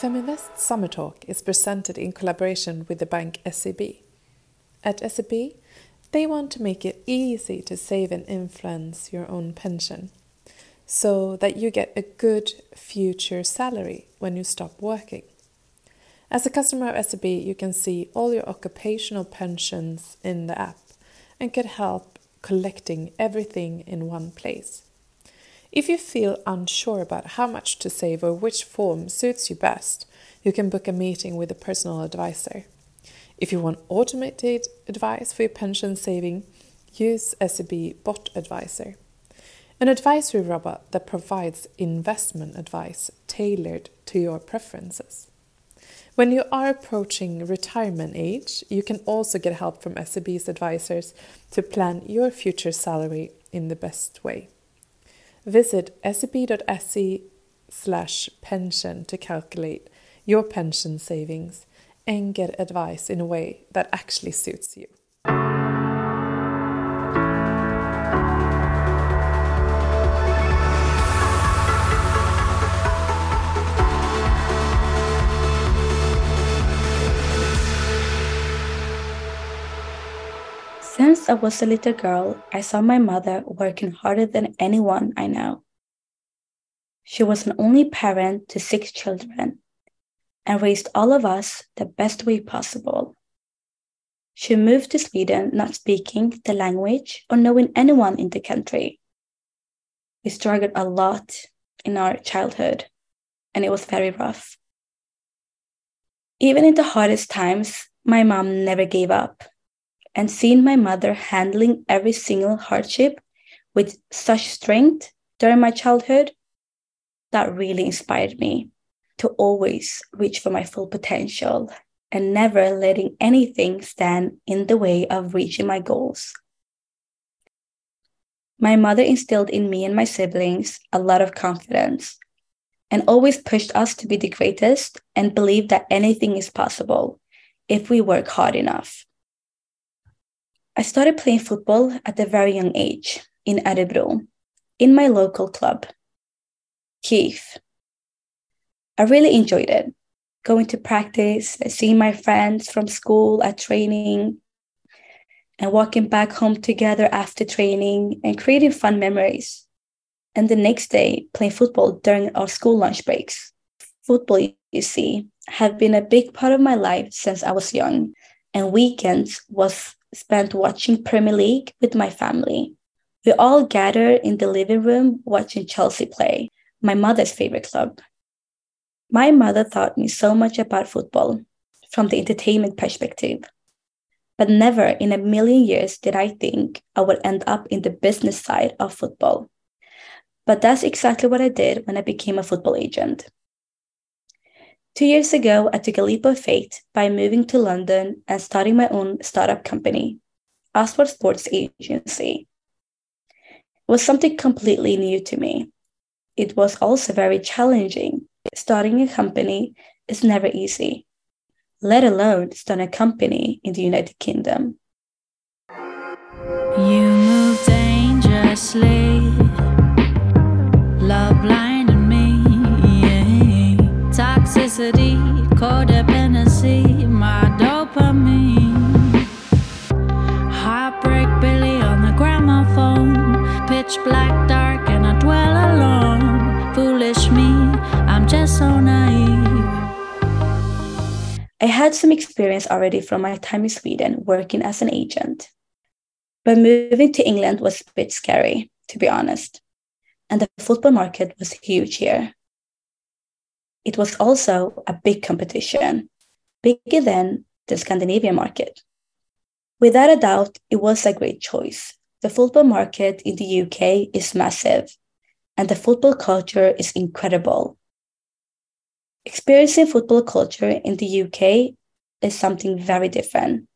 Feminvest Summer Talk is presented in collaboration with the bank SEB. At SEB, they want to make it easy to save and influence your own pension so that you get a good future salary when you stop working. As a customer of SEB, you can see all your occupational pensions in the app and get help collecting everything in one place. If you feel unsure about how much to save or which form suits you best, you can book a meeting with a personal advisor. If you want automated advice for your pension saving, use SEB Bot Advisor, an advisory robot that provides investment advice tailored to your preferences. When you are approaching retirement age, you can also get help from SEB's advisors to plan your future salary in the best way. Visit seb.se slash pension to calculate your pension savings and get advice in a way that actually suits you. Since I was a little girl, I saw my mother working harder than anyone I know. She was an only parent to six children and raised all of us the best way possible. She moved to Sweden not speaking the language or knowing anyone in the country. We struggled a lot in our childhood, and it was very rough. Even in the hardest times, my mom never gave up. And seeing my mother handling every single hardship with such strength during my childhood, that really inspired me to always reach for my full potential and never letting anything stand in the way of reaching my goals. My mother instilled in me and my siblings a lot of confidence and always pushed us to be the greatest and believe that anything is possible if we work hard enough. I started playing football at a very young age in Örebro, in my local club, KIF. I really enjoyed it. Going to practice, seeing my friends from school at training, and walking back home together after training and creating fun memories. And the next day, playing football during our school lunch breaks. Football, you see, have been a big part of my life since I was young, and weekends was spent watching Premier League with my family. We all gathered in the living room watching Chelsea play, my mother's favorite club. My mother taught me so much about football from the entertainment perspective. But never in a million years did I think I would end up in the business side of football. But that's exactly what I did when I became a football agent. Two years ago, I took a leap of faith by moving to London and starting my own startup company, Oxford Sports Agency. It was something completely new to me. It was also very challenging starting a company is never easy, let alone start a company in the United Kingdom. You move dangerously, love yeah. Toxicity, codependency, my dopamine, heartbreak Billy on the gramophone, pitch black dark, and I dwell alone, foolish me I'm just so naive. I had some experience already from my time in Sweden working as an agent. But moving to England was a bit scary, to be honest. And the football market was huge here. It was also a big competition, bigger than the Scandinavian market. Without a doubt, it was a great choice. The football market in the UK is massive, and the football culture is incredible Experiencing football culture in the UK is something very different.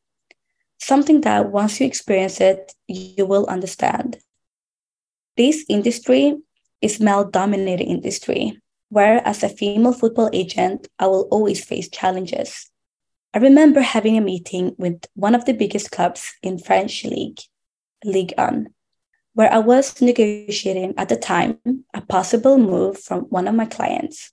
Something that once you experience it, you will understand. This industry is male dominated industry, where as a female football agent, I will always face challenges. I remember having a meeting with one of the biggest clubs in French league, Ligue 1, where I was negotiating at the time a possible move from one of my clients.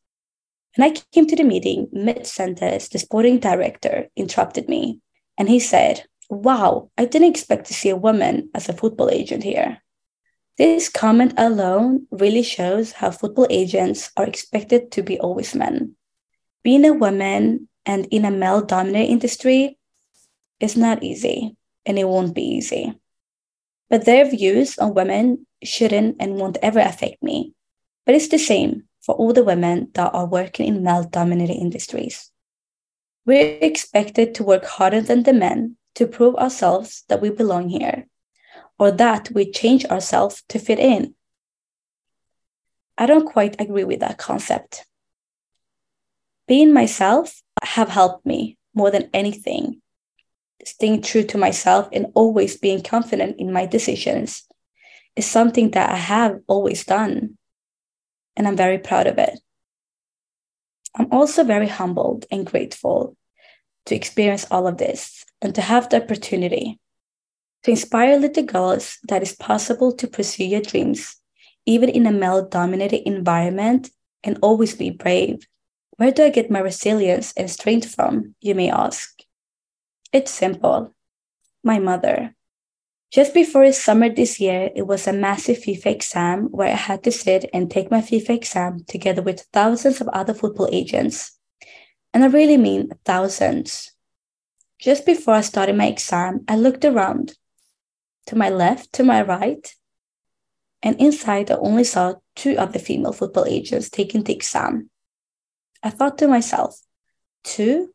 When I came to the meeting, mid sentence, the sporting director interrupted me and he said, Wow, I didn't expect to see a woman as a football agent here. This comment alone really shows how football agents are expected to be always men. Being a woman and in a male dominated industry is not easy, and it won't be easy. But their views on women shouldn't and won't ever affect me. But it's the same for all the women that are working in male dominated industries. We're expected to work harder than the men to prove ourselves that we belong here, or that we change ourselves to fit in. I don't quite agree with that concept. Being myself have helped me more than anything. Staying true to myself and always being confident in my decisions is something that I have always done. And I'm very proud of it. I'm also very humbled and grateful to experience all of this and to have the opportunity to inspire little girls that it's possible to pursue your dreams, even in a male dominated environment, and always be brave. Where do I get my resilience and strength from, you may ask? It's simple. My mother. Just before summer this year, it was a massive FIFA exam where I had to sit and take my FIFA exam together with thousands of other football agents. And I really mean thousands. Just before I started my exam, I looked around to my left, to my right, and inside I only saw two other female football agents taking the exam. I thought to myself, two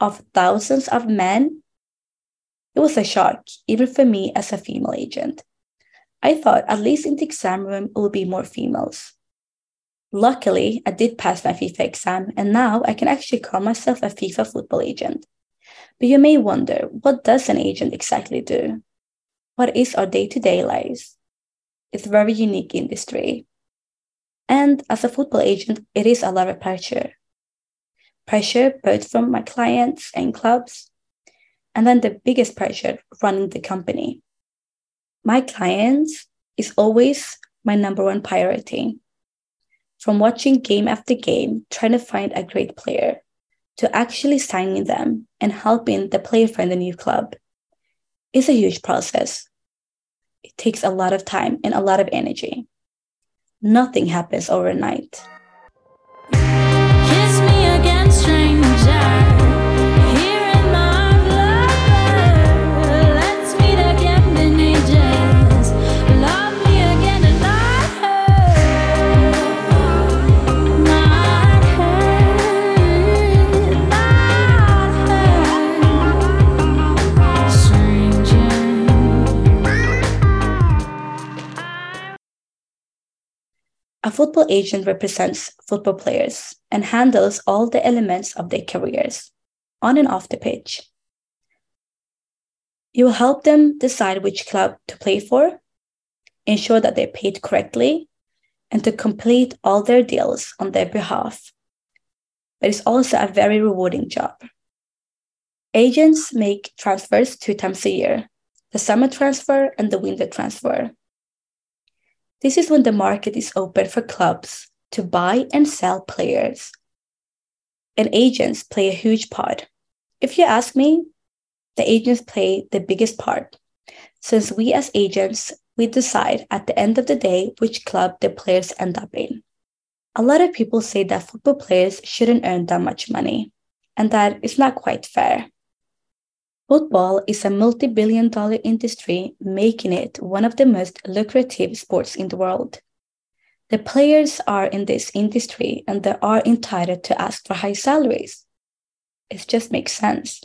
of thousands of men? It was a shock, even for me as a female agent. I thought at least in the exam room it would be more females. Luckily, I did pass my FIFA exam, and now I can actually call myself a FIFA football agent. But you may wonder, what does an agent exactly do? What is our day-to-day lives? It's a very unique industry. And as a football agent, it is a lot of pressure. Pressure both from my clients and clubs, and then the biggest pressure running the company. My clients is always my number one priority. From watching game after game, trying to find a great player, to actually signing them and helping the player find a new club is a huge process. It takes a lot of time and a lot of energy. Nothing happens overnight. A football agent represents football players and handles all the elements of their careers, on and off the pitch. You will help them decide which club to play for, ensure that they're paid correctly, and to complete all their deals on their behalf. But it's also a very rewarding job. Agents make transfers two times a year the summer transfer and the winter transfer. This is when the market is open for clubs to buy and sell players. And agents play a huge part. If you ask me, the agents play the biggest part. Since we as agents, we decide at the end of the day which club the players end up in. A lot of people say that football players shouldn't earn that much money, and that is not quite fair. Football is a multi billion dollar industry, making it one of the most lucrative sports in the world. The players are in this industry and they are entitled to ask for high salaries. It just makes sense.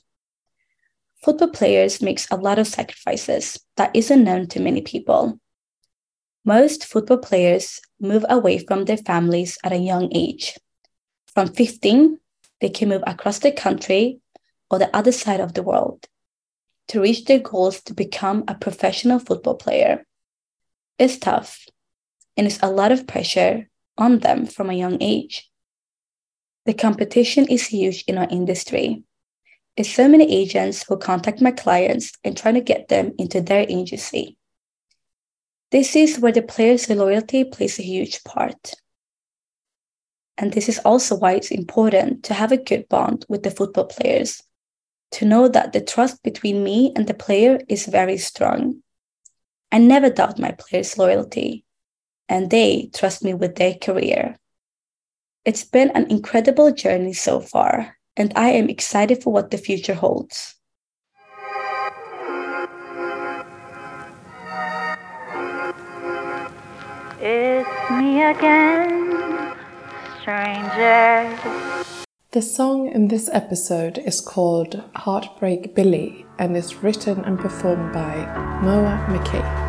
Football players makes a lot of sacrifices that isn't known to many people. Most football players move away from their families at a young age. From 15, they can move across the country or the other side of the world to reach their goals to become a professional football player. It's tough and it's a lot of pressure on them from a young age. The competition is huge in our industry. It's so many agents who contact my clients and try to get them into their agency. This is where the player's loyalty plays a huge part. And this is also why it's important to have a good bond with the football players, to know that the trust between me and the player is very strong. I never doubt my players' loyalty, and they trust me with their career. It's been an incredible journey so far, and I am excited for what the future holds. It's me again, stranger. The song in this episode is called Heartbreak Billy and is written and performed by Moa McKay.